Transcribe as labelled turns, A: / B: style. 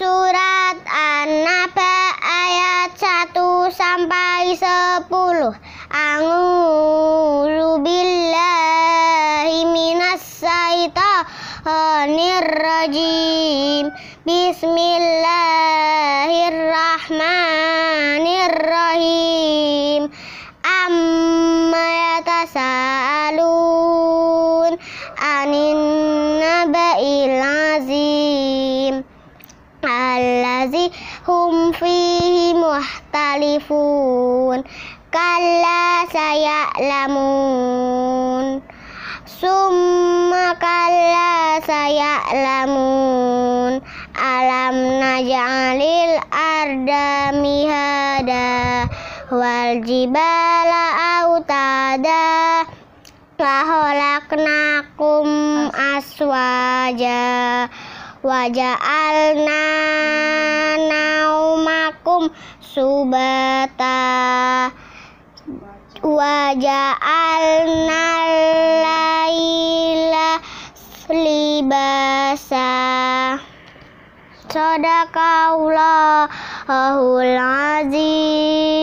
A: Surat An-Naba ayat 1 sampai 10. A'udzu billahi minas syaitonir rajim. Bismillahirrahmanirrahim. Amma yatasaalun anin allazi hum fihi muhtalifun kalla saya'lamun summa kalla saya'lamun alam naj'alil arda mihada wal jibala autada laholaknakum aswaja waja'alna naumakum subata. Waja'alna laila libasa. Sadaqallahul azim